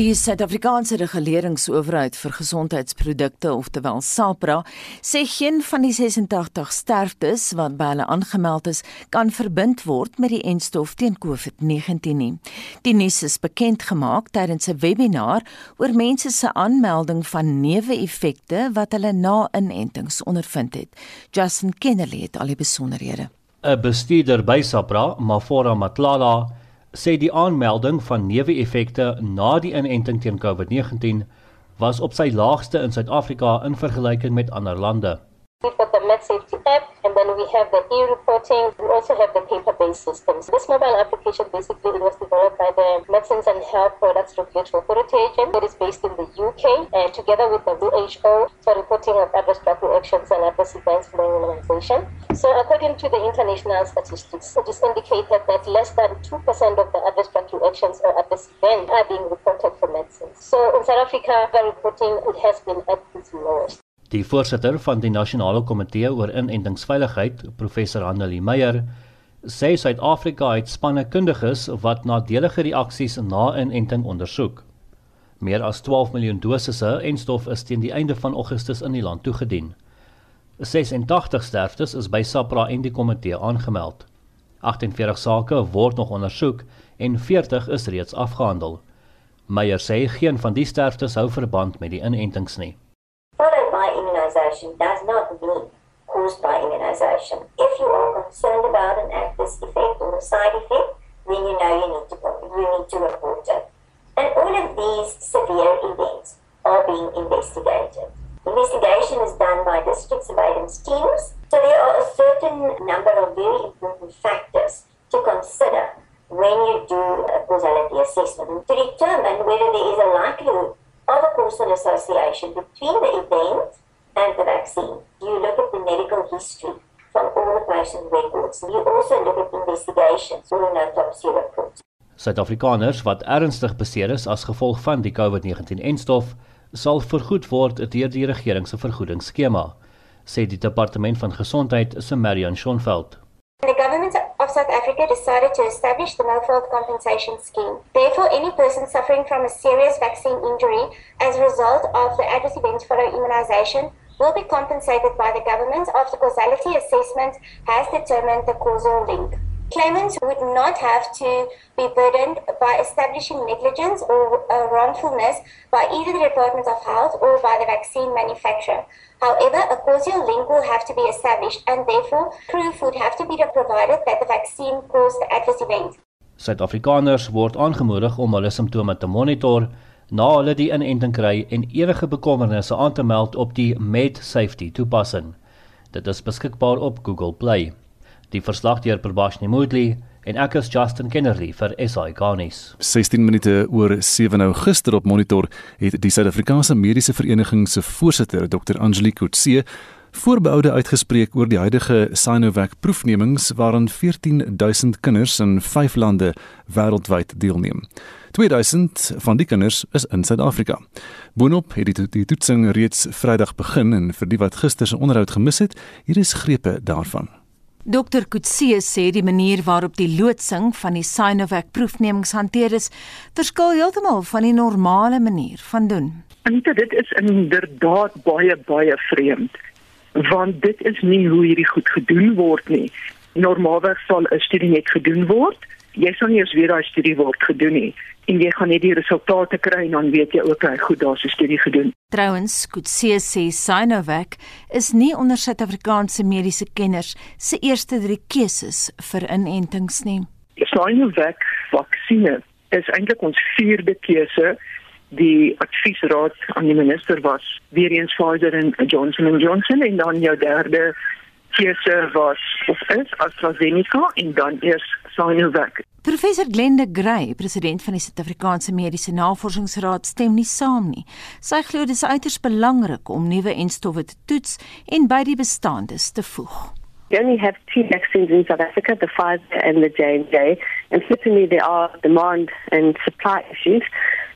Die Suid-Afrikaanse Reguleringsowerheid vir Gesondheidsprodukte, oftewel SAPRA, sê geen van die 86 sterftes wat by hulle aangemeld is, kan verbind word met die enstof teen COVID-19 nie. Die nuus is bekend gemaak tydens 'n webinar oor mense se aanmelding van neeweffekte wat hulle na inentings ondervind het. Justin Kennedy het al die besonderhede. 'n Bestuurder by SAPRA, Mafora Matlala, sê die aanmelding van neeweffekte na die inenting teen COVID-19 was op sy laagste in Suid-Afrika in vergelyking met ander lande. We've got the MedSafety app, and then we have the e-reporting. We also have the paper-based systems. This mobile application basically it was developed by the Medicines and Health Products Regulatory Authority agent that is based in the UK, and together with the WHO for reporting of adverse drug reactions and adverse events for immunization. So, according to the international statistics, it is indicated that less than 2% of the adverse drug reactions or adverse events are being reported for medicines. So, in South Africa, the reporting it has been at its lowest. Die voorsitter van die nasionale komitee oor inentingsveiligheid, professor Annelie Meyer, sê Suid-Afrika het spanne kundiges wat nadelige reaksies na inenting ondersoek. Meer as 12 miljoen dosisse en stof is teen die einde van Augustus in die land toegedien. 86 sterftes is by SAPRA en die komitee aangemeld. 48 sake word nog ondersoek en 40 is reeds afgehandel. Meyer sê geen van die sterftes hou verband met die inentings nie. Immunization does not mean caused by immunization. If you are concerned about an adverse effect or a side effect, then you know you need to you need to report it. And all of these severe events are being investigated. Investigation is done by district surveillance teams, so there are a certain number of very important factors to consider when you do a causality assessment to determine whether there is a likelihood of a causal association between the event and the vaccine. You look at the medical history from all the patient records. You also look at investigations or an autopsy report. Suid-Afrikaners wat ernstig beseer is as gevolg van die COVID-19-enstof sal vergoed word deur die regering se vergoedingsskema, sê die departement van gesondheid se Marion Schonfeld. The government of South Africa decided to establish the no-fault compensation scheme. Therefore, any person suffering from a serious vaccine injury as a result of the adverse events following immunization will be compensated by the government after causality assessment has determined the causal link. Claimants would not have to be burdened by establishing negligence or uh, wrongfulness by either the Department of Health or by the vaccine manufacturer. However, a causal link will have to be established and therefore proof would have to be provided that the vaccine caused the adverse event. Suid-Afrikaners word aangemoedig om hulle simptome te monitor na hulle die inenting kry en enige bekommernisse aan te meld op die MedSafety toepassing. Dit is beskikbaar op Google Play. Die verslag deur Prabashni Moodley en ek is Justin Kennerly vir SI Garnis. 16 minute oor 7 Augustus op monitor het die Suid-Afrikaanse Mediese Vereniging se voorsitter Dr. Angelique Kutse voorbehoude uitgespreek oor die huidige Sinovac proefnemings waarin 14000 kinders in 5 lande wêreldwyd deelneem. 2000 van die kinders is in Suid-Afrika. Boonop het die, die toetsing reeds Vrydag begin en vir die wat gister se onderhoud gemis het, hier is grepe daarvan. Dr Kutse sê die manier waarop die loodsing van die Sinovac proefnemings hanteer is, verskil heeltemal van die normale manier van doen. Anita, dit is inderdaad baie baie vreemd want dit is nie hoe hierdie goed gedoen word nie. Normaalweg sal 'n studie net gedoen word. Jy sal nie eens weet daai studie word gedoen nie en jy gaan net die resultate kry en dan weet jy ook hy goed daar's 'n studie gedoen. Trouwens, Kutse sê Sinovac is nie onder Suid-Afrikaanse mediese kenners se eerste drie keuses vir inentings nie. Sinovac vaksinne is eintlik ons vierde keuse die adviesraad aan die minister was weer eens Pfizer en Johnson Johnson en dan jou derde keuse was of is AstraZeneca en dan eers Sinovac. Professor Glenda Gray, president van die Suid-Afrikaanse Mediese Navorsingsraad, stem nie saam nie. Sy glo dit is uiters belangrik om nuwe enstowwe te toets en by die bestaandes te voeg. We only have two vaccines in South Africa, the Pfizer and the J&J, and certainly there are demand and supply issues.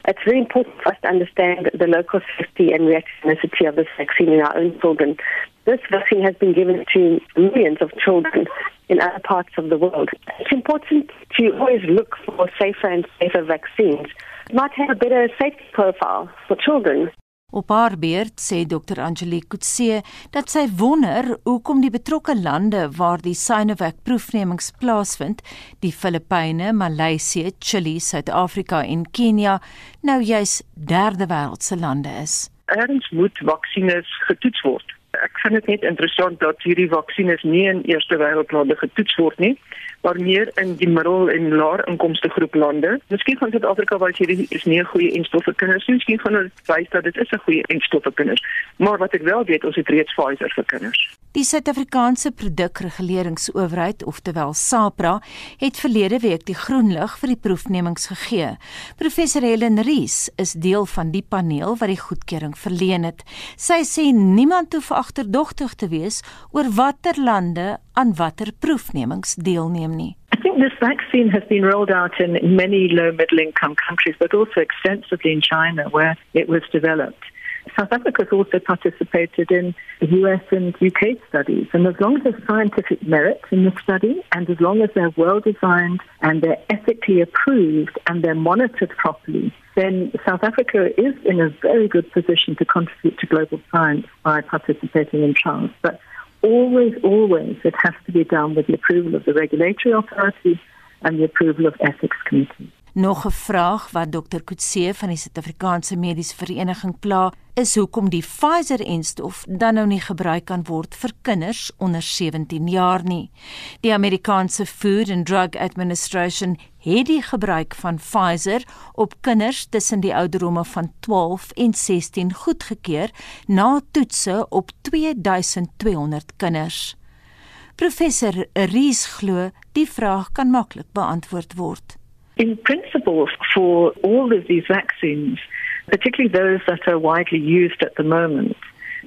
It's very important for us to understand the local safety and reactogenicity of this vaccine in our own children. This vaccine has been given to millions of children in other parts of the world. It's important to always look for safer and safer vaccines might have a better safety profile for children. Op haar beurt sê Dr. Angelique Kutse dat sy wonder hoekom die betrokke lande waar die Sinovac proefnemings plaasvind, die Filippyne, Maleisië, Chili, Suid-Afrika en Kenia, nou juis derde wêreldse lande is. Erns moet vaksines getoets word. Ek vind dit net interessant dat hierdie vaksines nie in eerste wêreldlande getoets word nie, maar meer in die middel en laer inkomste groep lande. Miskien van Suid-Afrika waar hierdie is nie 'n goeie enstof vir kinders nie. Miskien van hulle wys dat dit is 'n goeie enstof vir kinders. Maar wat ek wel weet, ons het reeds Pfizer vir kinders. Die Suid-Afrikaanse Produkreguleringsowerheid, oftewel SAPRA, het verlede week die groen lig vir die proefnemings gegee. Professor Helen Ries is deel van die paneel wat die goedkeuring verleen het. Sy sê niemand hoef agterdogtig te wees oor watter lande aan watter proefnemings deelneem nie. I think this vaccine has been rolled out in many low middle income countries, but also extensively in China, where it was developed. South Africa has also participated in US and UK studies, and as long as there's scientific merit in the study, and as long as they're well designed and they're ethically approved and they're monitored properly, then South Africa is in a very good position to contribute to global science by participating in trials. But always, always, it has to be done with the approval of the regulatory authority and the approval of ethics committees. Nog 'n vraag wat Dr. Kutse van die Suid-Afrikaanse Mediese Vereniging pla, is hoekom die Pfizer-enstof dan nou nie gebruik kan word vir kinders onder 17 jaar nie. Die Amerikaanse Food and Drug Administration het die gebruik van Pfizer op kinders tussen die ouderdomme van 12 en 16 goedgekeur na toetse op 2200 kinders. Professor Ries glo die vraag kan maklik beantwoord word. In principle, for all of these vaccines, particularly those that are widely used at the moment,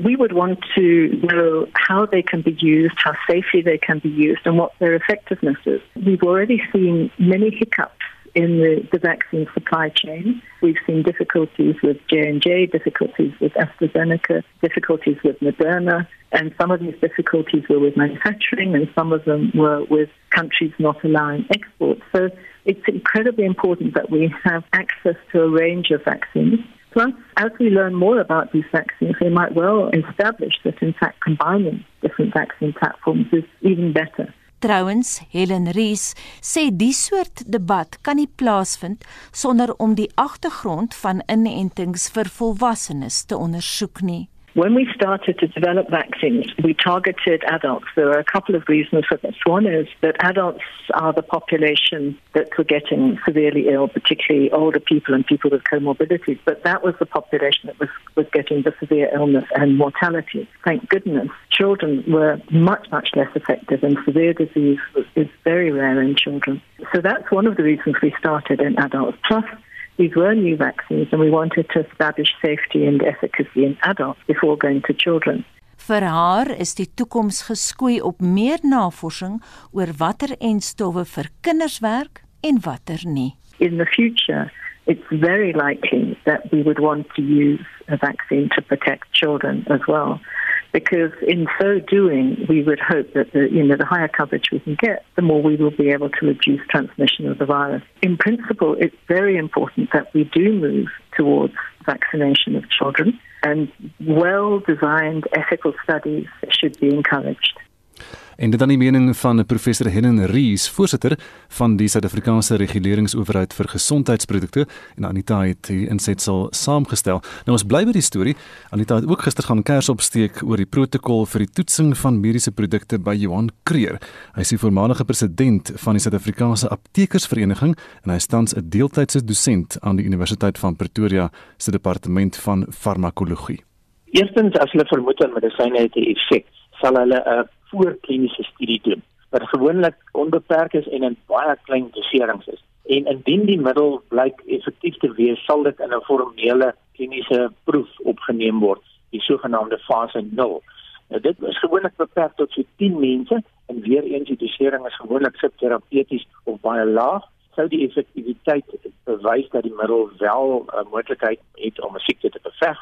we would want to know how they can be used, how safely they can be used, and what their effectiveness is. We've already seen many hiccups in the, the vaccine supply chain. We've seen difficulties with J&J, difficulties with AstraZeneca, difficulties with Moderna, and some of these difficulties were with manufacturing and some of them were with countries not allowing exports. So it's incredibly important that we have access to a range of vaccines. Plus, as we learn more about these vaccines, we might well establish that, in fact, combining different vaccine platforms is even better. Trouwens, Helen Ries sê die soort debat kan nie plaasvind sonder om die agtergrond van inentings vir volwassenes te ondersoek nie. When we started to develop vaccines, we targeted adults. There are a couple of reasons for this. One is that adults are the population that were getting severely ill, particularly older people and people with comorbidities. But that was the population that was, was getting the severe illness and mortality. Thank goodness, children were much, much less affected, and severe disease is very rare in children. So that's one of the reasons we started in adults. Plus, these were new vaccines and we wanted to establish safety and efficacy in adults before going to children. Vir haar is die toekoms geskoei op meer navorsing oor watter enstowwe vir kinders werk en watter nie. In the future, it's very likely that we would want to use a vaccine to protect children as well. Because in so doing, we would hope that the, you know, the higher coverage we can get, the more we will be able to reduce transmission of the virus. In principle, it's very important that we do move towards vaccination of children, and well-designed ethical studies should be encouraged. En dit dan die mening van professor Helen Rees, voorsitter van die Suid-Afrikaanse Reguleringsowerheid vir Gesondheidsprodukte en Anita het hier insetsel saamgestel. Nou ons bly by die storie. Anita het ook gister gaan kers opsteek oor die protokol vir die toetsing van mediese produkte by Johan Kreer. Hy is die voormalige president van die Suid-Afrikaanse Aptekersvereniging en hy is tans 'n deeltydse dosent aan die Universiteit van Pretoria se departement van farmakologie. Eerstens as hulle vermoed 'n medisyne het 'n effek, sal hulle 'n voorkliniese studie doen wat gewoonlik onbeperk is en in baie klein doserings is. En indien die middel blyk effektief te wees, sal dit in 'n formele kliniese proef opgeneem word, die sogenaamde fase 0. Nou dit is gewoonlik beperk tot so 10 mense en weer eens die dosering is gewoonlik subterapeuties of baie laag sou die effektiwiteit bewys dat die middel wel 'n uh, moontlikheid het om 'n siekte te beveg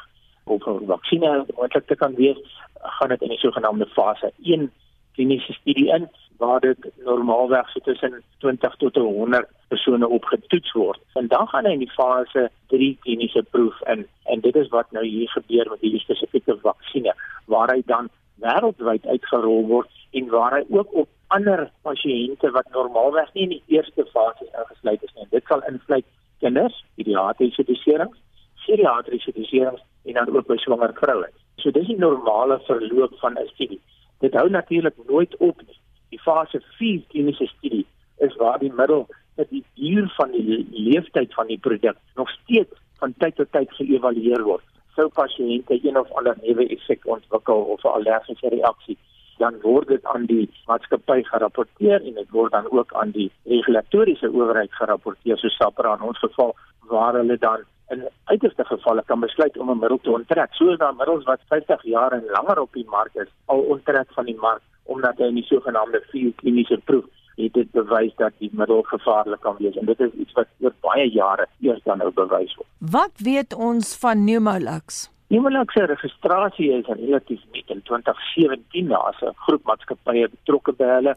of 'n vaksinne moontlik te kan wees, gaan dit in die sogenaamde fase 1 kliniese studie in. waar dit normaalweg so tussen 20 tot 100 persone opgetoets word. En dan gaan hy in die fase 3 kliniese proef in en dit is wat nou hier gebeur met hierdie spesifieke vaksinne waar hy dan wêreldwyd uitgerol word en waar hy ook op ander pasiënte wat normaalweg nie in die eerste fase ingesluit is nie. Dit sal insluit kinders, pediatriese doserings, geriatriese doserings en dan ook by swanger vroue. So dis die normale verloop van 'n studie. Dit hou natuurlik nooit op nie. Die fase 4 kliniese studie is waar die middel dat die duur van die leeftyd van die produk nog steeds van tyd tot tyd geëvalueer word. Sou pasiënte een of ander neuwe effek ontwikkel of 'n allergiese reaksie, dan word dit aan die maatskappy gerapporteer en dit word dan ook aan die regulatoriese owerheid gerapporteer so SAPRA in ons geval waar hulle dan in uiterste gevalle kan besluit om 'n middel te onttrek. So is daar middels wat 50 jaar en langer op die mark is, al onttrek van die mark omdat hy in die sogenaamde vier kliniese proef het dit bewys dat die middel gevaarlik kan wees en dit is iets wat oor baie jare eers dan nou bewys word. Wat weet ons van Pneumolax? Pneumolax se registrasie is relatief nuut in 2017 na 'n groep maatskappye betrokke by hulle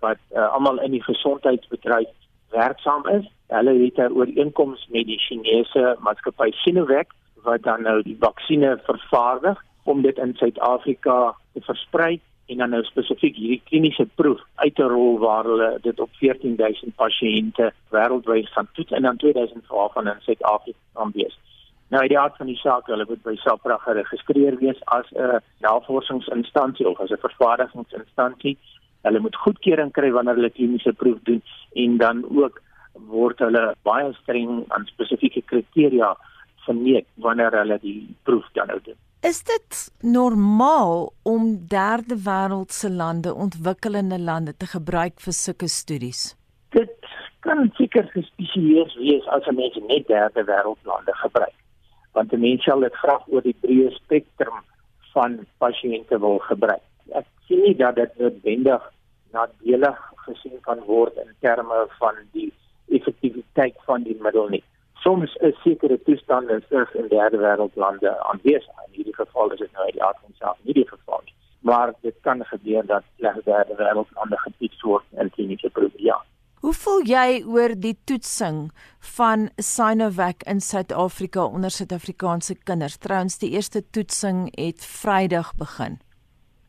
wat uh, almal in die gesondheidsbedryf werksaam is. Hulle het 'n ooreenkoms met die Chinese maatskappy Sinovac wat dan nou die vaksines vervaardig om dit in Suid-Afrika te versprei en dan nou spesifiek hierdie kliniese proef uit te rol waar hulle dit op 14000 pasiënte wêreldwyd gaan toets en dan 2000 van in Suid-Afrika gaan wees. Nou uit die aard van die saak, hulle moet by SAPRA geregistreer wees as 'n navorsingsinstansie of as 'n vervaardigingsinstansie. Hulle moet goedkeuring kry wanneer hulle kliniese proef doen en dan ook word hulle baie streng aan spesifieke kriteria vermeet wanneer hulle die proef dan nou doen. Is dit normaal om derde wêreldse lande, ontwikkelende lande te gebruik vir sulke studies? Dit kan seker gespesieer wees as 'n mens net derde wêreldlande gebruik. Want 'n mens sal dit graag oor die breë spektrum van pasiënte wil gebruik. Ek sien nie dat dit noodwendig nadelig gesien kan word in terme van die effektiwiteit van die middel nie. Soms is sekere toestande selfs in derde wêreldlande aanwesig. In hierdie geval is dit nou uit die aard van self nie die geval nie. Maar dit kan gebeur dat slegs derde wêreldlande getoets word in kliniese proewe. Ja. Hoe voel jy oor die toetsing van Sinovac in Suid-Afrika onder Suid-Afrikaanse kinders? Trouens, die eerste toetsing het Vrydag begin.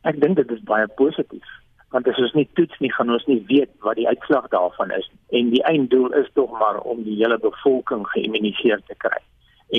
Ek dink dit is baie positief want as ons nie toets nie gaan ons nie weet wat die uitslag daarvan is en die einddoel is tog maar om die hele bevolking geïmmuniseer te kry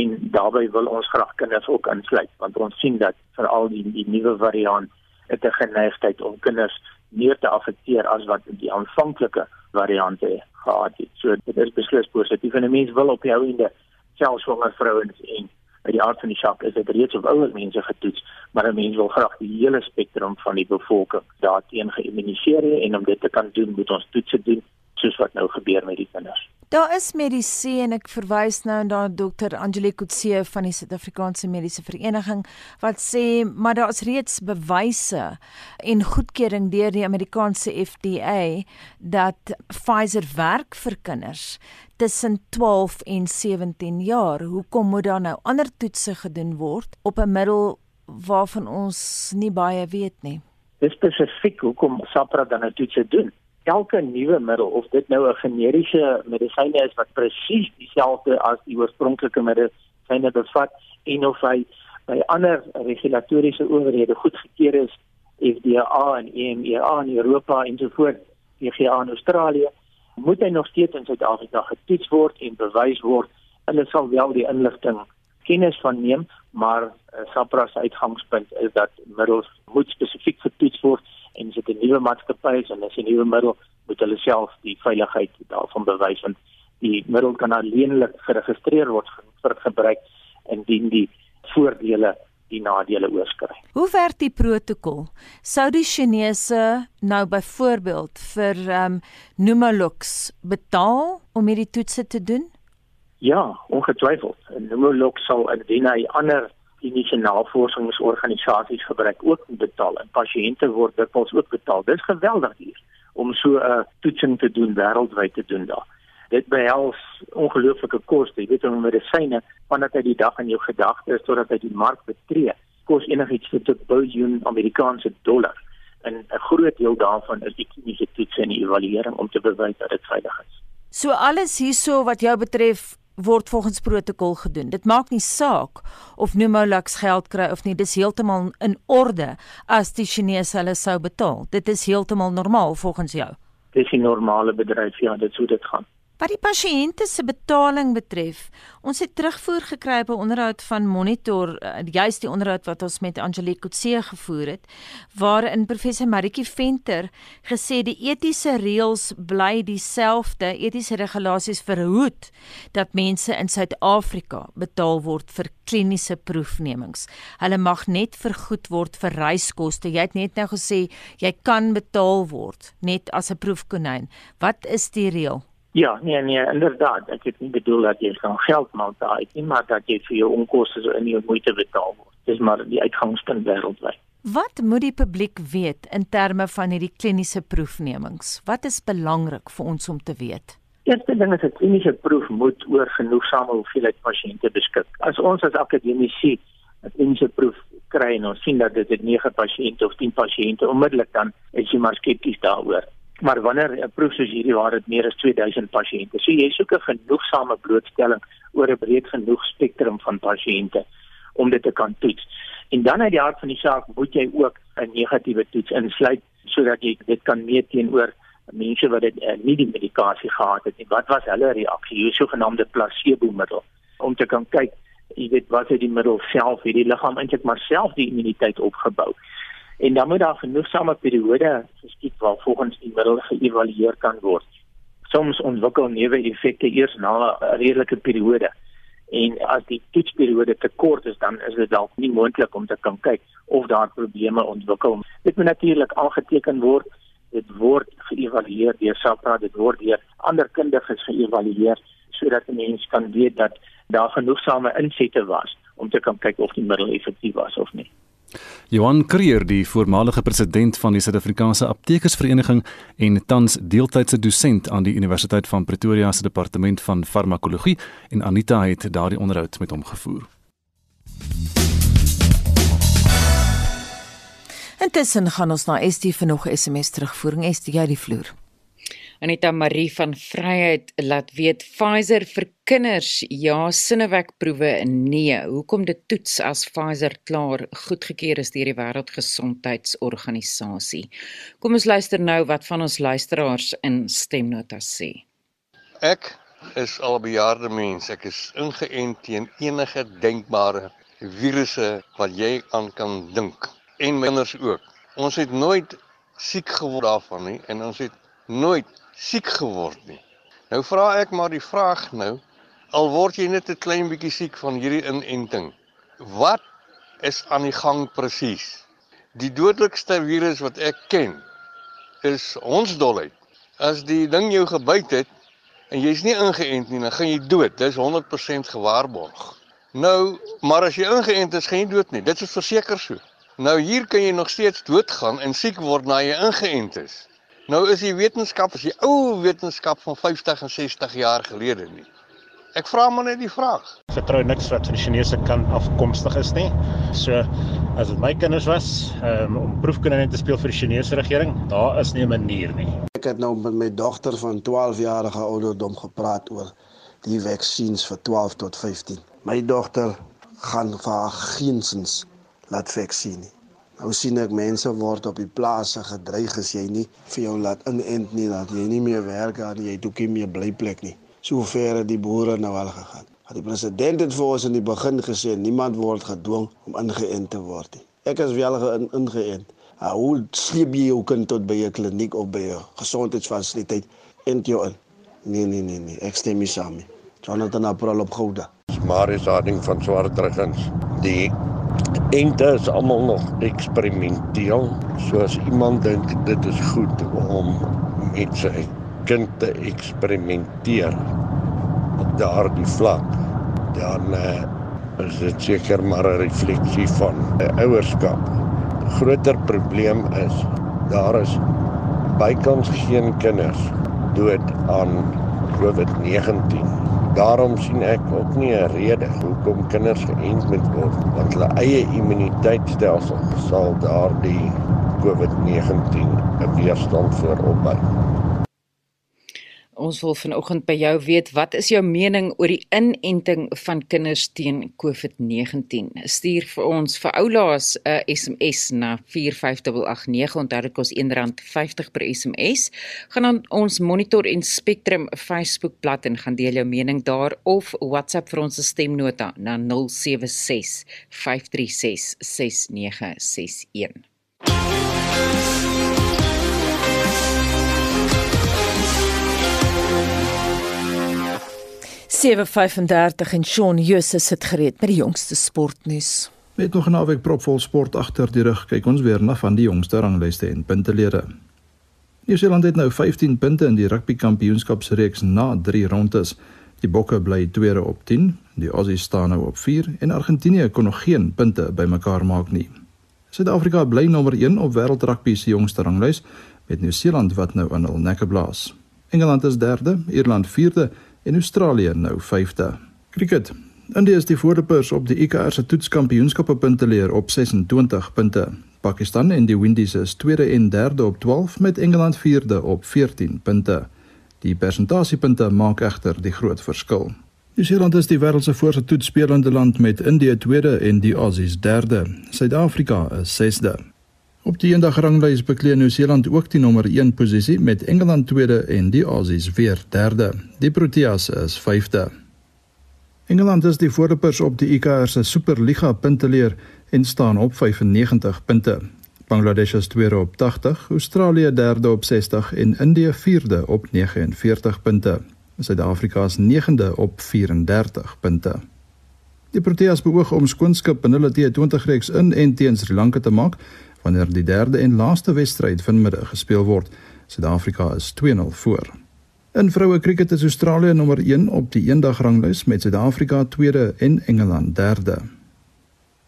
en daarbey wil ons graag kinders ook insluit want ons sien dat veral die die nuwe variant het 'n geneigtheid om kinders meer te affekteer as wat die aanvanklike variante gehad het. So dit is beslis positief en 'n mens wil op die ou ende selfs swanger vrouens en by die aard van die saak is dit reeds op ouer mense getoets, maar 'n mens wil graag die hele spektrum van die bevolking daarteen geïmmuniseer en om dit te kan doen, moet ons toetse doen soos wat nou gebeur met die kinders. Daar is medisy en ek verwys nou na Dr. Angelique Kutse van die Suid-Afrikaanse Mediese Vereniging wat sê maar daar is reeds bewyse en goedkeuring deur die Amerikaanse FDA dat Pfizer werk vir kinders tussen 12 en 17 jaar. Hoekom moet daar nou ander toetse gedoen word op 'n middel waarvan ons nie baie weet nie? Dis spesifiek hoekom SAPRA dan nou toetse doen. Elke nuwe middel of dit nou 'n generiese medisyne is wat presies dieselfde as die oorspronklike medisyne bevat en of hy by ander regulatoriese owerhede goedgekeur is, FDA en EMEA in Europa en so voort, PGA in Australië moet hy nog steeds in Suid-Afrika getoets word en bewys word. Hulle sal wel die inligting kennis van neem, maar uh, SAPRA se uitgangspunt is dat middels moet spesifiek getoets word en dit 'n nuwe maatskappy is en as 'n nuwe middel moet hulle self die veiligheid daarvan bewys want die middel kan alleenlik geregistreer word vir gebruik indien die voordele die nadele oorskry. Hoe werk die protokol? Sou die Chinese nou byvoorbeeld vir ehm um, Numalox betaal om hierdie toetse te doen? Ja, ongetwyfeld. Numalox sal indien hy ander kliniese navorsingsorganisasies gebruik ook betaal en pasiënte word dikwels ook betaal. Dis geweldig hier om so 'n uh, toetsing te doen wêreldwyd te doen daar dit behels ongelooflike koste. Jy weet om medisyne vandat hy die dag in jou gedagtes totdat hy die mark betree, kos enigiets tot 'n biljoen Amerikaanse dollar. En 'n groot deel daarvan is die kliniese toets en die evaluering om te bewys dat dit veilig is. So alles hierso wat jou betref word volgens protokol gedoen. Dit maak nie saak of Numolax geld kry of nie, dis heeltemal in orde as die Chinese hulle sou betaal. Dit is heeltemal normaal volgens jou. Dis 'n normale bedryf, ja, dit sou dit gaan. Wat die pasiënte se betaling betref, ons het terugvoer gekry by onderhoud van Monitor, uh, juist die onderhoud wat ons met Angelique Kutse gevoer het, waarin professor Maritjie Venter gesê die etiese reëls bly dieselfde, etiese regulasies verhoed dat mense in Suid-Afrika betaal word vir kliniese proefnemings. Hulle mag net vergoed word vir reiskoste. Jy het net nou gesê jy kan betaal word net as 'n proefkonyn. Wat is die reël? Ja, nee nee, inderdaad. Ek het nie bedoel dat jy gaan geld maak daai nie, maar dat jy vir jou onkoste so in jou moeite betaal word. Dis maar die uitgangspunt wêreldwyd. Wat moet die publiek weet in terme van hierdie kliniese proefnemings? Wat is belangrik vir ons om te weet? Eerste ding is 'n kliniese proef moet oor genoegsame hoeveelheid pasiënte beskik. As ons as akademici 'n kliniese proef kry en ons sien dat dit 9 pasiënte of 10 pasiënte onmiddellik dan is jy maar skepties daaroor maar wanneer 'n proef soos hierdie waar dit meer as 2000 pasiënte, so jy soek 'n genoegsame blootstelling oor 'n breed genoeg spektrum van pasiënte om dit te kan toets. En dan uit die hart van die saak moet jy ook 'n negatiewe toets insluit sodat jy dit kan meet teenoor mense wat dit uh, nie die medikasie gehad het nie. Wat was hulle reaksie? Hoe sogenaamde placebo-middel om te kan kyk, jy weet, wat het die middel self hierdie liggaam eintlik maar self die immuniteit opgebou en dan moet daar genoegsame periode geskied waar volgens die middel geëvalueer kan word. Soms ontwikkel neeweffekte eers na 'n redelike periode. En as die toetsperiode te kort is, dan is dit dalk nie moontlik om te kan kyk of daar probleme ontwikkel. Dit moet natuurlik aangeteken word. Dit word geëvalueer deur SAPRA, dit word deur ander kundiges geëvalueer sodat 'n mens kan weet dat daar genoegsame insette was om te kan kyk of die middel effektief was of nie. Johan Creer, die voormalige president van die Suid-Afrikaanse Aptekersvereniging en tans deeltydse dosent aan die Universiteit van Pretoria se departement van farmakologie en Anita het daardie onderhoud met hom gevoer. Intussen gaan ons na ST vir nog SMS terugvoering. ST jy die vloer. Anita Marie van Vryheid laat weet Pfizer vir kinders ja sinnewekproewe nee. Hoekom dit toets as Pfizer klaar goedgekeur is deur die Wêreldgesondheidsorganisasie. Kom ons luister nou wat van ons luisteraars in stemnotas sê. Ek is al 'n bejaarde mens. Ek is ingeënt teen enige denkbare virusse wat jy aan kan dink en my kinders ook. Ons het nooit siek geword daarvan nie en ons het nooit siek geword nie. Nou vra ek maar die vraag nou, al word jy net 'n klein bietjie siek van hierdie inenting. Wat is aan die gang presies? Die dodelikste virus wat ek ken is hondsdolheid. As die ding jou gebyt het en jy's nie ingeënt nie, dan gaan jy dood. Dis 100% gewaarborg. Nou, maar as jy ingeënt is, gaan jy dood nie. Dit is verseker so. Nou hier kan jy nog steeds doodgaan en siek word na jy ingeënt is. Nou is die wetenskap as die ou wetenskap van 50 en 60 jaar gelede nie. Ek vra maar net die vraag. Vertrou niks wat van die Chinese kan afkomstig is nie. So as dit my kinders was um, om proefkonyn te speel vir die Chinese regering, daar is nie 'n manier nie. Ek het nou met my dogter van 12 jarige ouderdom gepraat oor die vaksines vir 12 tot 15. My dogter gaan vir haar geensins laat vaksin nie. Nou sien ek mense word op die plase gedreig as jy nie vir jou laat inent nie dat jy nie meer werk aan jy toe nie meer blyplek nie. So ver het die boere nou al gegaan. Maar die president het vir ons in die begin gesê niemand word gedwing om ingeënt te word nie. Ek is wel in, ingeënt. Ah, hoe sleep jy jou kind tot by 'n kliniek of by 'n gesondheidsfasiliteit en jy in? Nee nee nee nee, ek stem nie saam. Jonathan April op Gouda. Marius Harding van Swartregens. Die Ente is almal nog eksperimenteel. So as iemand dink dit is goed om met sy kind te eksperimenteer op daardie vlak, dan uh, is dit seker maar 'n refleksie van uh, ouerskap. Groter probleem is daar is bykans geen kinders dood aan COVID-19. Daarom sien ek ook nie 'n rede hoekom kinders geënt moet word want hulle eie immuniteitstelsel sal daardie COVID-19 'n weerstand voor opbou. Ons wil vanoggend by jou weet wat is jou mening oor die inenting van kinders teen COVID-19? Stuur vir ons vir oulaas 'n SMS na 45889 onthou dit kos R1.50 per SMS. Gaan dan ons Monitor en Spectrum Facebook bladsy en gaan deel jou mening daar of WhatsApp vir ons stemnota na 076 536 6961. 7:35 en Shaun Jose sit gereed met die jongste sportnuus. Met nog 'n naweek propvol sport agter die rug, kyk ons weer na van die jongste ranglyste en puntelede. Nieu-Seeland het nou 15 punte in die rugby kampioenskapsreeks na 3 rondes. Die Bokke bly tweede op 10, die Aussies staan nou op 4 en Argentinië kon nog geen punte bymekaar maak nie. Suid-Afrika bly nommer 1 op wêreldrugby se jongste ranglys met Nieu-Seeland wat nou aan hul nekke blaas. Engeland is derde, Ierland vierde en Australië nou 5de. Cricket. India is die voorlopers op die ICC se toetskampioenskappe punteleer op 26 punte. Pakistan en die Windies is tweede en derde op 12 met Engeland vierde op 14 punte. Die persentasiepunte maak egter die groot verskil. Nieu-Seeland is die wêreld se voorste toetsspelende land met India tweede en die Aussies derde. Suid-Afrika is sesde. Op die eendag ranglys bekleë Nieu-Seeland ook die nommer 1 posisie met Engeland tweede en die Aussies weer derde. Die Proteas is vyfde. Engeland is die voorlopers op die ICC se Superliga punteleer en staan op 95 punte. Bangladesh is tweede op 80, Australië derde op 60 en Indië vierde op 49 punte. Suid-Afrika is negende op 34 punte. Die Proteas beoog om skoonskip in hulle T20 reeks in en teen Sri Lanka te maak wanneer die derde en laaste wedstryd vanmiddag gespeel word. Suid-Afrika is 2-0 voor. In vroue kriket is Australië nommer 1 op die eendagrangslys met Suid-Afrika tweede en Engeland derde.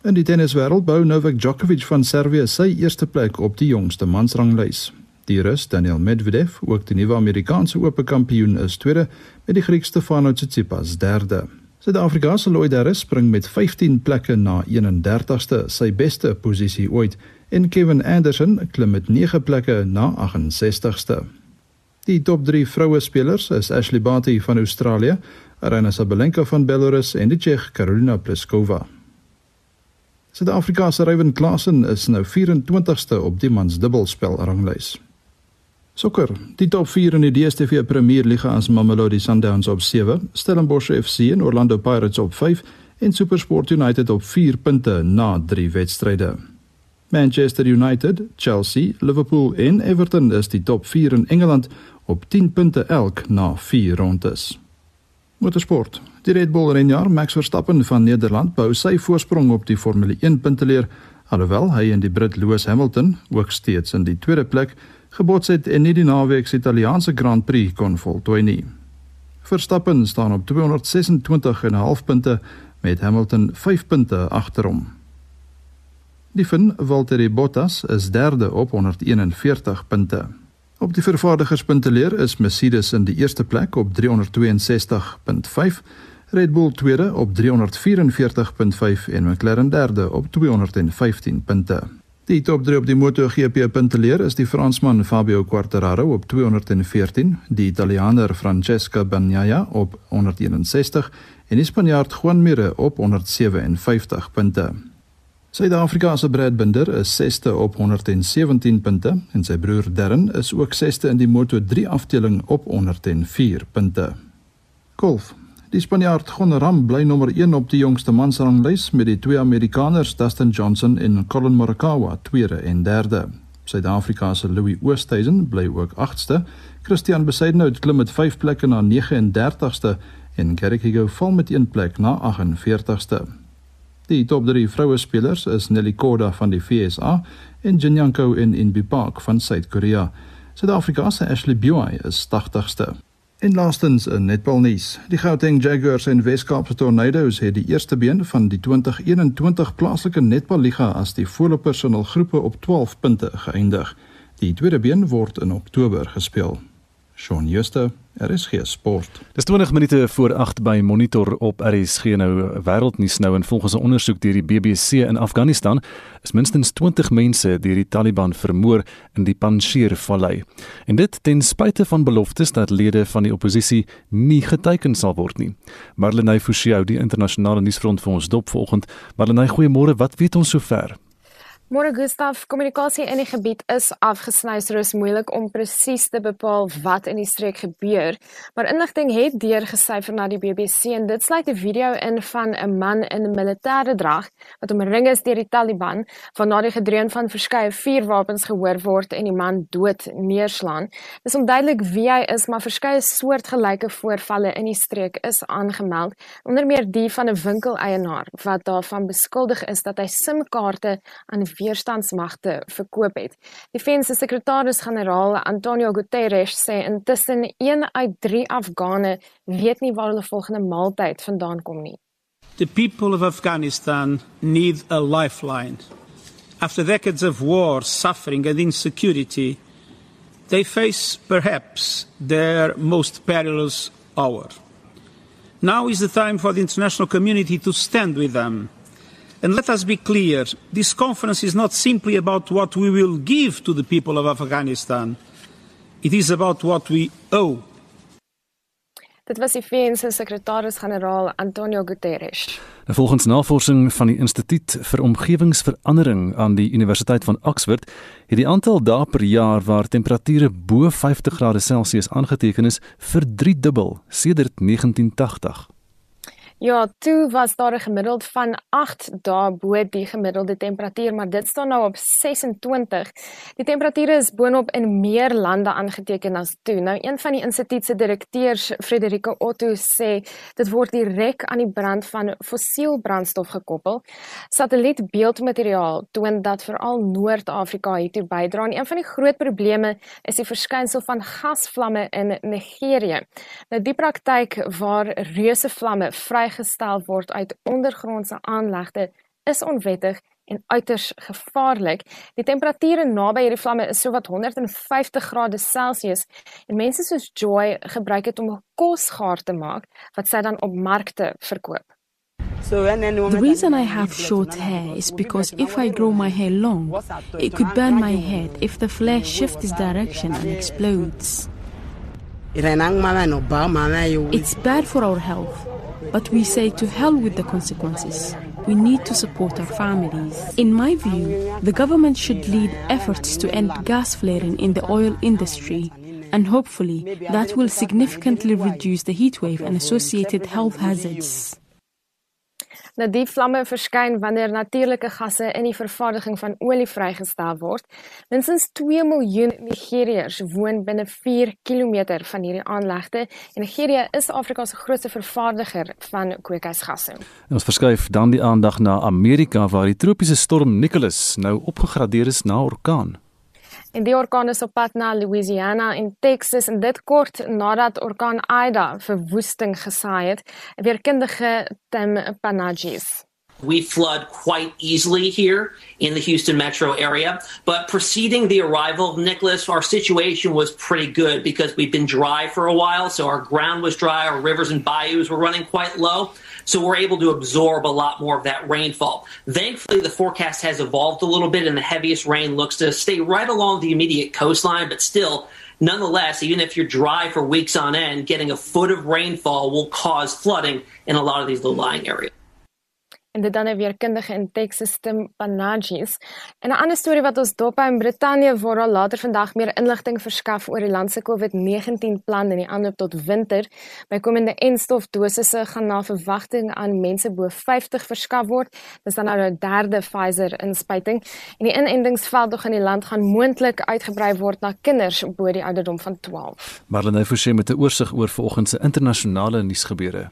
In die tenniswêreld bou Novak Djokovic van Servië sy eerste plek op die jongste mansranglys. Die Rus Daniel Medvedev, ook die nuwe Amerikaanse ope kampioen, is tweede met die Griek Stefanos Tsitsipas derde. Suid-Afrika se Lloyd Harris spring met 15 plekke na 31ste, sy beste posisie ooit en Kevin Anderson klim met 9 plekke na 68ste. Die top 3 vroue spelers is Ashley Barty van Australië, Aryna Sabalenka van Belarus en die Tsjeeg Karolina Pliskova. Suid-Afrika se Ryan Klassen is nou 24ste op die mans dubbelspel ranglys. Sokker. Die top 4 in die DStv Premier Liga is Mamelodi Sundowns op 7, Stellenbosch FC en Orlando Pirates op 5 en SuperSport United op 4 punte na 3 wedstryde. Manchester United, Chelsea, Liverpool en Everton is die top 4 in Engeland op 10 punte elk na 4 rondes. Motorsport. Die Red Bull renjaer Max Verstappen van Nederland bou sy voorsprong op die Formule 1 punteleer, alhoewel hy en die Brit Lewis Hamilton ook steeds in die tweede plek gebots het en nie die naweek se Italiaanse Grand Prix kon voltooi nie. Verstappen staan op 226,5 punte met Hamilton 5 punte agter hom. Die Fin Valtteri Bottas is derde op 141 punte. Op die vervaardigerspunteleer is Mercedes in die eerste plek op 362.5, Red Bull tweede op 344.5 en McLaren derde op 215 punte. Die top 3 op die MotoGP punteleer is die Fransman Fabio Quartararo op 214, die Italiaaner Francesco Bagnaia op 161 en die Spanjaard Juan Mir op 157 punte. Suid-Afrika se Brad Binder is 6ste op 117 punte en sy broer Darren is ook 6ste in die Moto3 afdeling op 104 punte. Golf. Die Spanjaard Gon Ram bly nommer 1 op die jongste mansranglys met die twee Amerikaners Dustin Johnson en Colin Morikawa tweede en derde. Suid-Afrika se Louis Oosthuizen bly ook 8ste. Christian Besaidnout klim met 5 plekke na 39ste en Garrick Higo val met 1 plek na 48ste. Die top 3 vroue spelers is Nelly Korda van die FSA en Jinyanko en Inbi Park van Suid-Korea. Suid-Afrika se Ashley Buy is 80ste. En laastens 'n netbalnuus. Die Gauteng Jaguars en Wes-Kaapse Tornadoes het die eerste been van die 2021 plaaslike netballiga as die voorlopers in hul groepe op 12 punte geëindig. Die tweede been word in Oktober gespeel. Shaun Schuster, RSG Sport. Dis 20 minute voor 8 by Monitor op RSG nou wêreldnuus nou en volgens 'n ondersoek deur die BBC in Afghanistan is minstens 20 mense deur die Taliban vermoor in die Panjshir-vallei. En dit ten spyte van beloftes dat lede van die oppositie nie geteken sal word nie. Marlenae Forsie, die internasionale nuusfront vir ons dop vanoggend. Marlenae, goeiemôre. Wat weet ons sover? Môre Gustaf, kommunikasie in die gebied is afgesny, so is moeilik om presies te bepaal wat in die streek gebeur. Maar inligting het deurgesyfer na die BBC en dit sluit 'n video in van 'n man in 'n militêre drag wat omring is deur die Taliban, waarna die gedreun van verskeie vuurwapens gehoor word en die man dood neerslaan. Dis onduidelik wie hy is, maar verskeie soortgelyke voorvalle in die streek is aangemeld, onder meer die van 'n winkeleienaar wat daarvan beskuldig is dat hy SIM-kaarte aan weerstandsmagte verkoop het. Die VN-se sekretaris-generaal Antonio Guterres sê intussen 1 uit 3 Afghane weet nie waar hulle volgende maaltyd vandaan kom nie. The people of Afghanistan need a lifeline. After decades of war, suffering and insecurity, they face perhaps their most perilous hour. Now is the time for the international community to stand with them And let us be clear this conference is not simply about what we will give to the people of Afghanistan, it is about what we owe. Dit was die VN se sekretaris-generaal Antonio Guterres. Volgens navorsing van die Instituut vir Omgewingsverandering aan die Universiteit van Oxford, het die aantal dae per jaar waar temperature bo 50 grade Celsius aangeteken is, verdriedubbel sedert 1980. Ja, toe was daar 'n gemiddeld van 8 dae bo die gemiddelde temperatuur, maar dit staan nou op 26. Die temperature is boonop in meer lande aangeteken as toe. Nou een van die instituut se direkteurs, Frederike Otto, sê dit word direk aan die brand van fossiel brandstof gekoppel. Satellietbeeldmateriaal toon dat veral Noord-Afrika hiertoe bydra. En een van die groot probleme is die verskynsel van gasvlamme in Nigerië. Nou die praktyk waar reuse vlamme vry vrygestel word uit ondergrondse aanlegte is onwettig en uiters gevaarlik. Die temperature naby hierdie vlamme is sowat 150 grade Celsius en mense soos Joy gebruik dit om kos gaar te maak wat sy dan op markte verkoop. The reason I have short hair is because if I grow my hair long, it could burn my head if the flare shifts direction and explodes. It's bad for our health. But we say to hell with the consequences. We need to support our families. In my view, the government should lead efforts to end gas flaring in the oil industry. And hopefully, that will significantly reduce the heat wave and associated health hazards. Nou die vlamme verskyn wanneer natuurlike gasse in die vervaardiging van olie vrygestel word. Minstens 2 miljoen Nigeriërs woon binne 4 km van hierdie aanlegte en Nigerië is Afrika se grootste vervaardiger van kweekhuisgasse. Ons verskuif dan die aandag na Amerika waar die tropiese storm Nicholas nou opgegradeer is na orkaan. En die orkaan is op pad na Louisiana en Texas en dit kort nadat orkaan Ida verwoesting gesaai het. Weerkundige Tim Panagis. We flood quite easily here in the Houston metro area. But preceding the arrival of Nicholas, our situation was pretty good because we've been dry for a while. So our ground was dry, our rivers and bayous were running quite low. So we're able to absorb a lot more of that rainfall. Thankfully, the forecast has evolved a little bit, and the heaviest rain looks to stay right along the immediate coastline, but still. Nonetheless, even if you're dry for weeks on end, getting a foot of rainfall will cause flooding in a lot of these low lying areas. En dit dan 'n weerkundige in Texas Tim Panagis. En 'n ander storie wat ons dop in Brittanje waar al later vandag meer inligting verskaf oor die land se COVID-19 plan in die aanloop tot winter. Bykomende enstof dosisse gaan na verwagting aan mense bo 50 verskaf word. Dis dan nou 'n derde Pfizer inspuiting en die inentingsveld in die land gaan moontlik uitgebrei word na kinders bo die ouderdom van 12. Marlene Forsie met 'n oorsig oor vanoggend se internasionale nuusgebeure.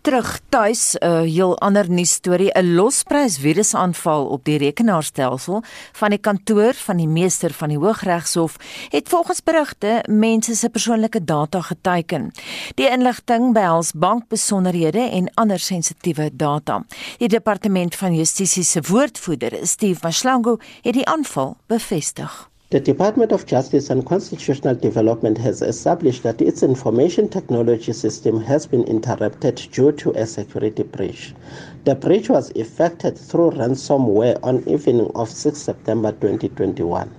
Terug tuis 'n uh, heel ander nuus die 'n losprys virusaanval op die rekenaarstelsel van die kantoor van die meester van die Hooggeregshof het volgens berigte mense se persoonlike data geteiken. Die inligting behels bankbesonderhede en ander sensitiewe data. Die departement van justisie se woordvoerder, Steve Mashlangu, het die aanval bevestig. The Department of Justice and Constitutional Development has established that its information technology system has been interrupted due to a security breach. The breach was effected through ransomware on evening of 6 September 2021.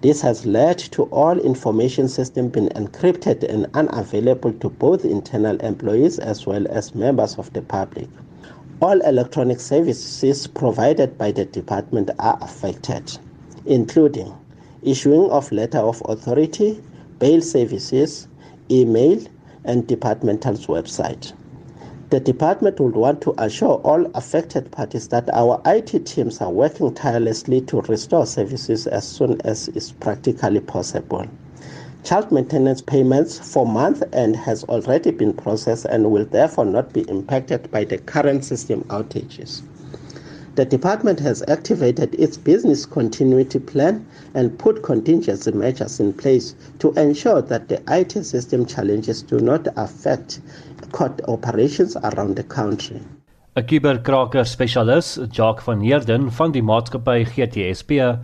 This has led to all information system being encrypted and unavailable to both internal employees as well as members of the public. All electronic services provided by the department are affected, including issuing of letter of authority, bail services, email, and departmental's website. The department would want to assure all affected parties that our IT teams are working tirelessly to restore services as soon as is practically possible. Child maintenance payments for month end has already been processed and will therefore not be impacted by the current system outages. The department has activated its business continuity plan and put contingency measures in place to ensure that the IT system challenges do not affect court operations around the country. 'n Kuberkraker spesialis, Jacques van Heerden van die maatskappy GTSP,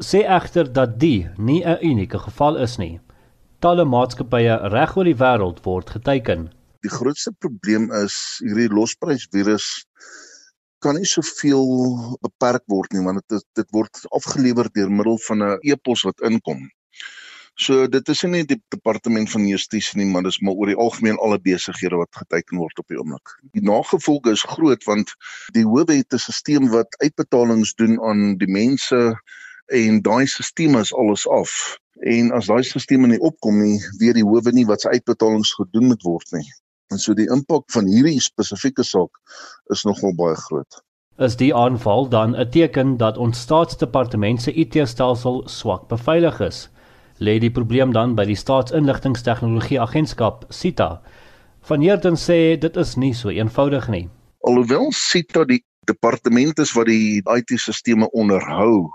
sê egter dat die nie 'n unieke geval is nie. Talle maatskappye reg oor die wêreld word geteken. Die grootste probleem is hierdie losprysvirus kan nie soveel beperk word nie want dit dit word afgelewer deur middel van 'n e-pos wat inkom. So dit is nie die departement van justisie nie, maar dis maar oor die algemeen alle besighede wat geteken word op die oomblik. Die nagevolge is groot want die howe het 'n stelsel wat uitbetalings doen aan die mense en daai stelsel is alles af. En as daai stelsel nie opkom nie, weet die howe nie wat se uitbetalings gedoen moet word nie. En so die impak van hierdie spesifieke saak is nogal baie groot. Is die aanval dan 'n teken dat ons staatsdepartement se IT-stelsel swak beveilig is? lê die probleem dan by die Staatsinligtingstegnologie Agentskap SITA. Van Heerden sê dit is nie so eenvoudig nie. Alhoewel SITA die departement is wat die IT-sisteme onderhou,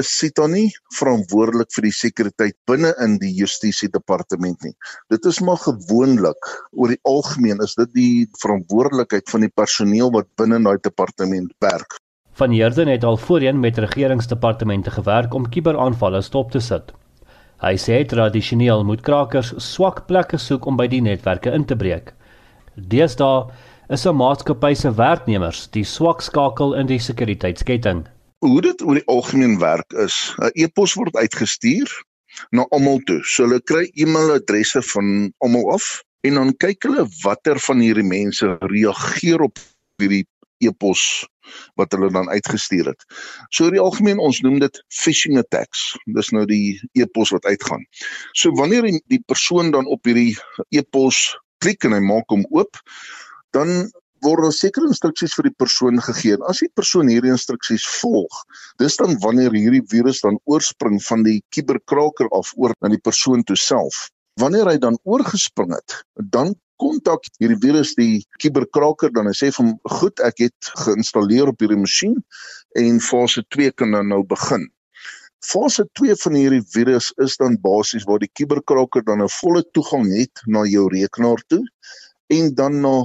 is SITA nie verantwoordelik vir die sekuriteit binne in die Justisie Departement nie. Dit is maar gewoonlik oor die algemeen is dit die verantwoordelikheid van die personeel wat binne daai departement werk. Van Heerden het al voorheen met regeringsdepartemente gewerk om kuberaanvalle stop te sit. Hy sê tradisioneel moet krakers swak plekke soek om by die netwerke in te breek. Deesdae is 'n maatskappy se werknemers die swak skakel in die sekuriteitsketting. Hoe dit oor die algemeen werk is, 'n e-pos word uitgestuur na almal toe. So hulle kry e-mailadresse van almal af en dan kyk hulle watter van hierdie mense reageer op hierdie e-pos wat hulle dan uitgestuur het. So in die algemeen ons noem dit phishing attacks. Dis nou die e-pos wat uitgaan. So wanneer die persoon dan op hierdie e-pos klik en hy maak hom oop, dan word daar sekere instruksies vir die persoon gegee. As die persoon hierdie instruksies volg, dis dan wanneer hierdie virus dan oorspring van die kuberkraker af oor na die persoon toe self. Wanneer hy dan oorgespring het, dan kontak hierdie virus die kuberkraker dan hy sê van goed ek het geïnstalleer op hierdie masjien en fase 2 kan dan nou begin. Fase 2 van hierdie virus is dan basies waar die kuberkraker dan 'n nou volle toegang het na jou rekenaar toe en dan na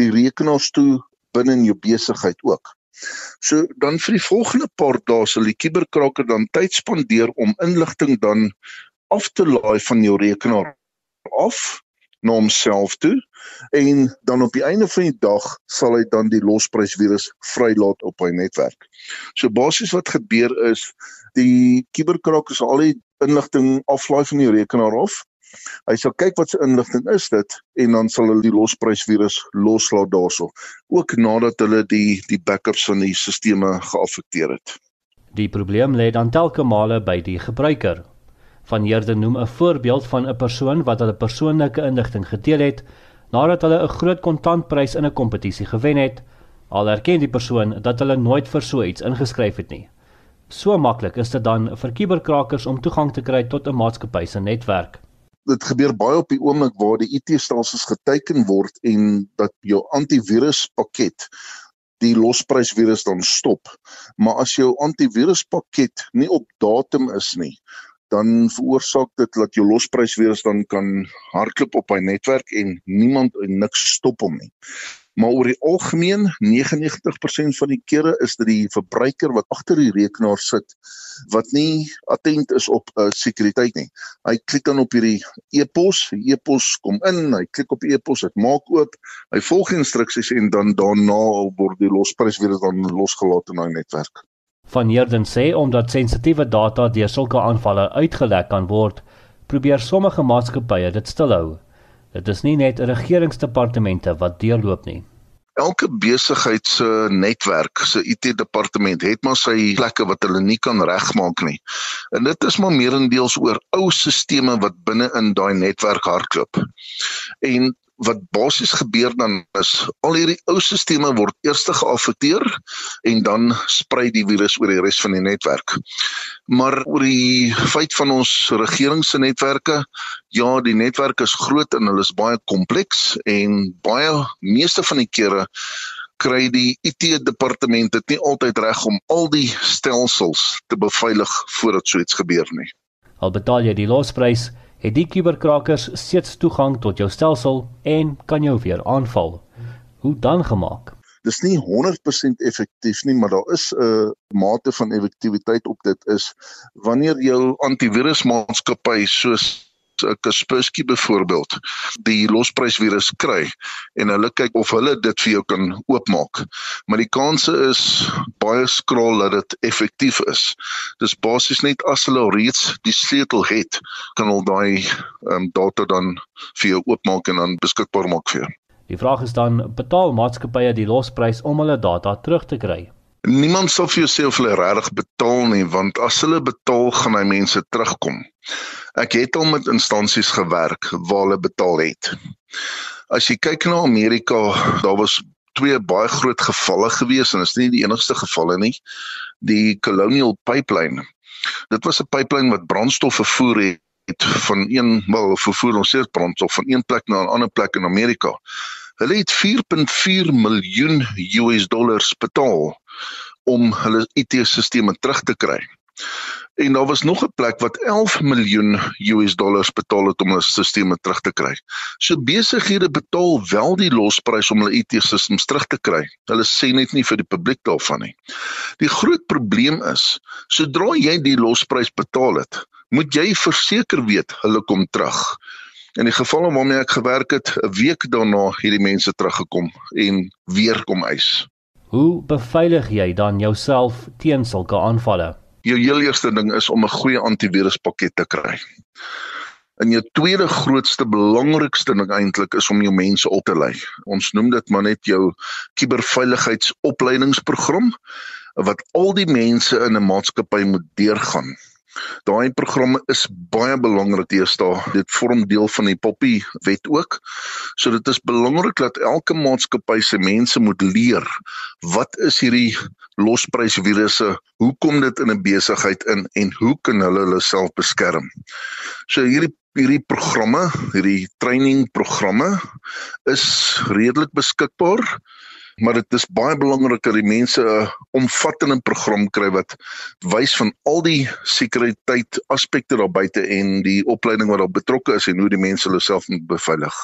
die rekenaars toe binne in jou besigheid ook. So dan vir die volgende paar dae sal die kuberkraker dan tyd spandeer om inligting dan af te laai van jou rekenaar af na homself toe en dan op die einde van die dag sal hy dan die losprysvirus vrylaat op hy netwerk. So basies wat gebeur is die kuberkraker sal al die inligting aflaai van die rekenaar af. Hy sal kyk wat se inligting is dit en dan sal hulle die losprysvirus loslaat daarso. Ook nadat hulle die die backups van die stelsels geaffekteer het. Die probleem lê dan telke male by die gebruiker Van Heerden noem 'n voorbeeld van 'n persoon wat hulle persoonlike inligting gedeel het nadat hulle 'n groot kontantprys in 'n kompetisie gewen het. Al erken die persoon dat hulle nooit vir so iets ingeskryf het nie. So maklik is dit dan vir kuberkrakers om toegang te kry tot 'n maatskappy se netwerk. Dit gebeur baie op die oomblik waar die IT-stelsels geteken word en dat jou antiviruspakket die losprysvirus dan stop. Maar as jou antiviruspakket nie op datum is nie, dan veroorsaak dit dat jou losprysvirus dan kan hardloop op hy netwerk en niemand en niks stop hom nie. Maar oor die algemeen 99% van die kere is dit die verbruiker wat agter die rekenaar sit wat nie attent is op uh, sekuriteit nie. Hy klik dan op hierdie e-pos, die e-pos kom in, hy klik op die e-pos, dit maak oop, hy volg instruksies en dan daarna word die losprys weer dan losgelaat in daai netwerk. Van Heerden sê omdat sensitiewe data deur sulke aanvalle uitgelek kan word, probeer sommige maatskappye dit stilhou. Dit is nie net regeringsdepartemente wat deurloop nie. Elke besigheid se netwerk, se IT-departement het maar sy plekke wat hulle nie kan regmaak nie. En dit is maar meerendeels oor ou stelsels wat binne in daai netwerk hardloop. En wat basies gebeur dan is al hierdie ou stelsels word eers geaffekteer en dan sprei die virus oor die res van die netwerk. Maar oor die feit van ons regering se netwerke, ja, die netwerk is groot en hulle is baie kompleks en baie meeste van die kere kry die IT departement dit nie altyd reg om al die stelsels te beveilig voordat so iets gebeur nie. Al betaal jy die losprys het die kuberkrakers steeds toegang tot jou stelsel en kan jou weer aanval. Hoe dan gemaak? Dis nie 100% effektief nie, maar daar is 'n uh, mate van effektiwiteit op dit is wanneer jou antivirusmaatskappy soos Kaspersky byvoorbeeld die losprysvirus kry en hulle kyk of hulle dit vir jou kan oopmaak. Maar die kanse is baie skraal dat dit effektief is. Dis basies net as hulle reeds die sleutel het, kan hulle daai um, data dan vir jou oopmaak en dan beskikbaar maak vir jou. Die vraag is dan betaal maatskappye die losprys om hulle data terug te kry? Niemand sal vir jou sê of hulle regtig betaal nie, want as hulle betaal, gaan hy mense terugkom. Ek het al met instansies gewerk waar hulle betaal het. As jy kyk na Amerika, daar was twee baie groot gevalle gewees en is nie die enigste gevalle nie. Die Colonial Pipeline. Dit was 'n pipeline wat brandstof vervoer het van een wel vervoer ons sê brandstof van een plek na 'n ander plek in Amerika. Hulle het 4.4 miljoen US dollars betaal om hulle IT-stelsels terug te kry. En daar was nog 'n plek wat 11 miljoen US dollars betaal het om hulle stelsels terug te kry. So besighede betaal wel die losprys om hulle IT-stelsels terug te kry. Hulle sê net nie vir die publiek daarvan nie. Die groot probleem is, sodra jy die losprys betaal het, moet jy verseker weet hulle kom terug. In die geval waarmee ek gewerk het, 'n week daarna het die mense teruggekom en weer kom eis. Hoe beveilig jy dan jouself teen sulke aanvalle? Jou heel eerste ding is om 'n goeie antiviruspakket te kry. En jou tweede grootste belangrikste ding eintlik is om jou mense op te lei. Ons noem dit maar net jou kuberveiligheidsopleidingsprogram wat al die mense in 'n maatskappy moet deurgaan Daai programme is baie belangrik deesdae. Dit vorm deel van die Poppy wet ook. So dit is belangrik dat elke maatskappy se mense moet leer wat is hierdie losprysvirusse? Hoe kom dit in 'n besigheid in en hoe kan hulle hulle self beskerm? So hierdie hierdie programme, hierdie training programme is redelik beskikbaar maar dit is baie belangrik dat die mense 'n omvattende program kry wat wys van al die sekuriteit aspekte daar buite en die opleiding wat daar betrokke is en hoe die mense hulle self moet beveilig.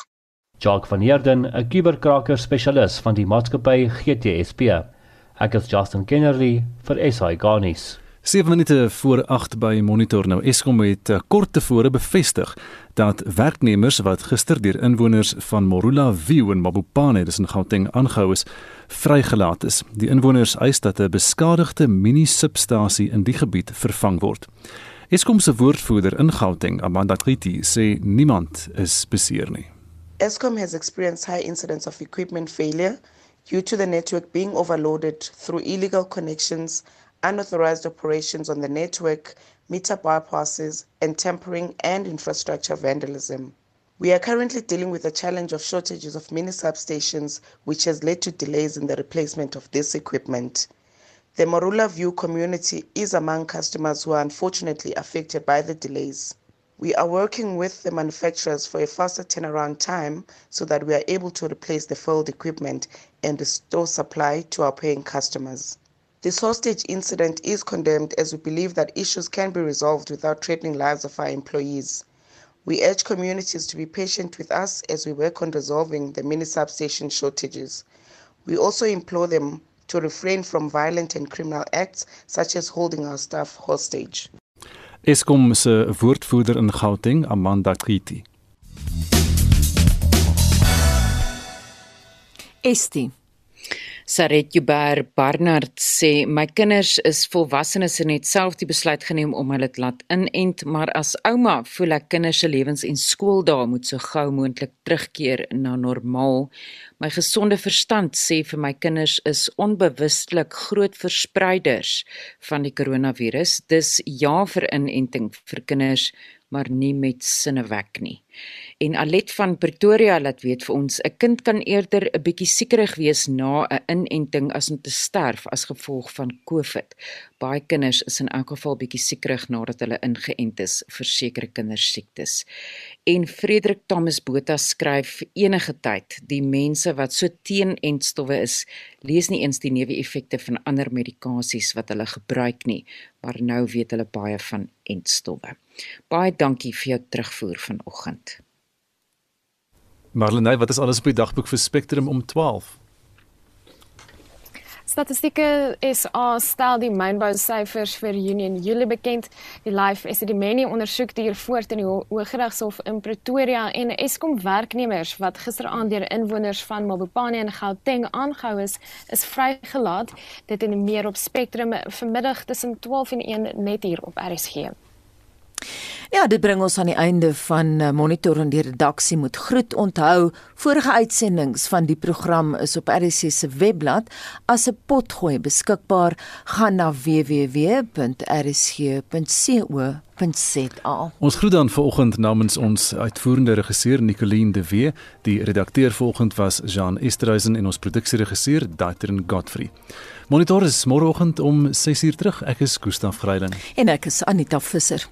Jacques van Heerden, 'n kuberkraker spesialis van die maatskappy GTSP. Ek is Justin Kennerly vir SI Garnis. 7 minute voor 8 by Monitor nou Eskom het uh, kort tevore bevestig dat werknemers wat gister deur inwoners van Morula View in Mabopane dis in Gauteng aangehou is, vrygelaat is. Die inwoners eis dat 'n beskadigde mini-substasie in die gebied vervang word. Eskom se woordvoerder in Gauteng, Amanda Kriti, sê niemand is beseer nie. Eskom has experienced high incidence of equipment failure due to the network being overloaded through illegal connections unauthorized operations on the network, meter bypasses, and tampering and infrastructure vandalism. We are currently dealing with the challenge of shortages of mini substations, which has led to delays in the replacement of this equipment. The Morula View community is among customers who are unfortunately affected by the delays. We are working with the manufacturers for a faster turnaround time so that we are able to replace the failed equipment and restore supply to our paying customers. This hostage incident is condemned as we believe that issues can be resolved without threatening lives of our employees. We urge communities to be patient with us as we work on resolving the mini substation shortages. We also implore them to refrain from violent and criminal acts such as holding our staff hostage. Eskom se woordvoerder in Gauteng, Amanda Triti. Estie Saret Juber Barnard sê my kinders is volwassenes en het self die besluit geneem om hulle laat inent, maar as ouma voel ek kinders se lewens en skooldae moet so gou moontlik terugkeer na normaal. My gesonde verstand sê vir my kinders is onbewustelik groot verspreiders van die koronavirus. Dis ja vir inenting vir kinders, maar nie met sinnewek nie. En Alet van Pretoria laat weet vir ons 'n kind kan eerder 'n bietjie siekerig wees na 'n inenting as om te sterf as gevolg van COVID. Baie kinders is in elk geval bietjie siekerig nadat hulle ingeënt is vir sekere kindersiektes. En Frederik Thomas Botha skryf enige tyd die mense wat so teen entstowwe is, lees nie eens die neeweffekte van ander medikasies wat hulle gebruik nie, maar nou weet hulle baie van entstowwe. Baie dankie vir jou terugvoer vanoggend. Marlenae, wat is alles op die dagboek vir Spectrum om 12? Statistieke SA stel die mynbou syfers vir Junie en Julie bekend. Die Life Epidemie ondersoek duur voort in die Hooggeregshof in Pretoria en Eskom werknemers wat gisteraand deur inwoners van Mabopane en Gauteng aangehou is, is vrygelaat. Dit en meer op Spectrum vanmiddag tussen 12 en 1 net hier op RSG. Ja, dit bring ons aan die einde van eh, Monitor en die redaksie moet groet onthou. Vorige uitsendings van die program is op RC se webblad as 'n potgooi beskikbaar. Gaan na www.rsg.co.za. Ons groet dan vanoggend namens ons uitvoerende regisseur Nicoline de Wee, die redakteur vanoggend was Jean Esterhuizen en ons produksieregisseur Daitrin Godfrey. Monitor is môreoggend om 6:00 terug. Ek is Gustaf Greiding en ek is Anita Visser.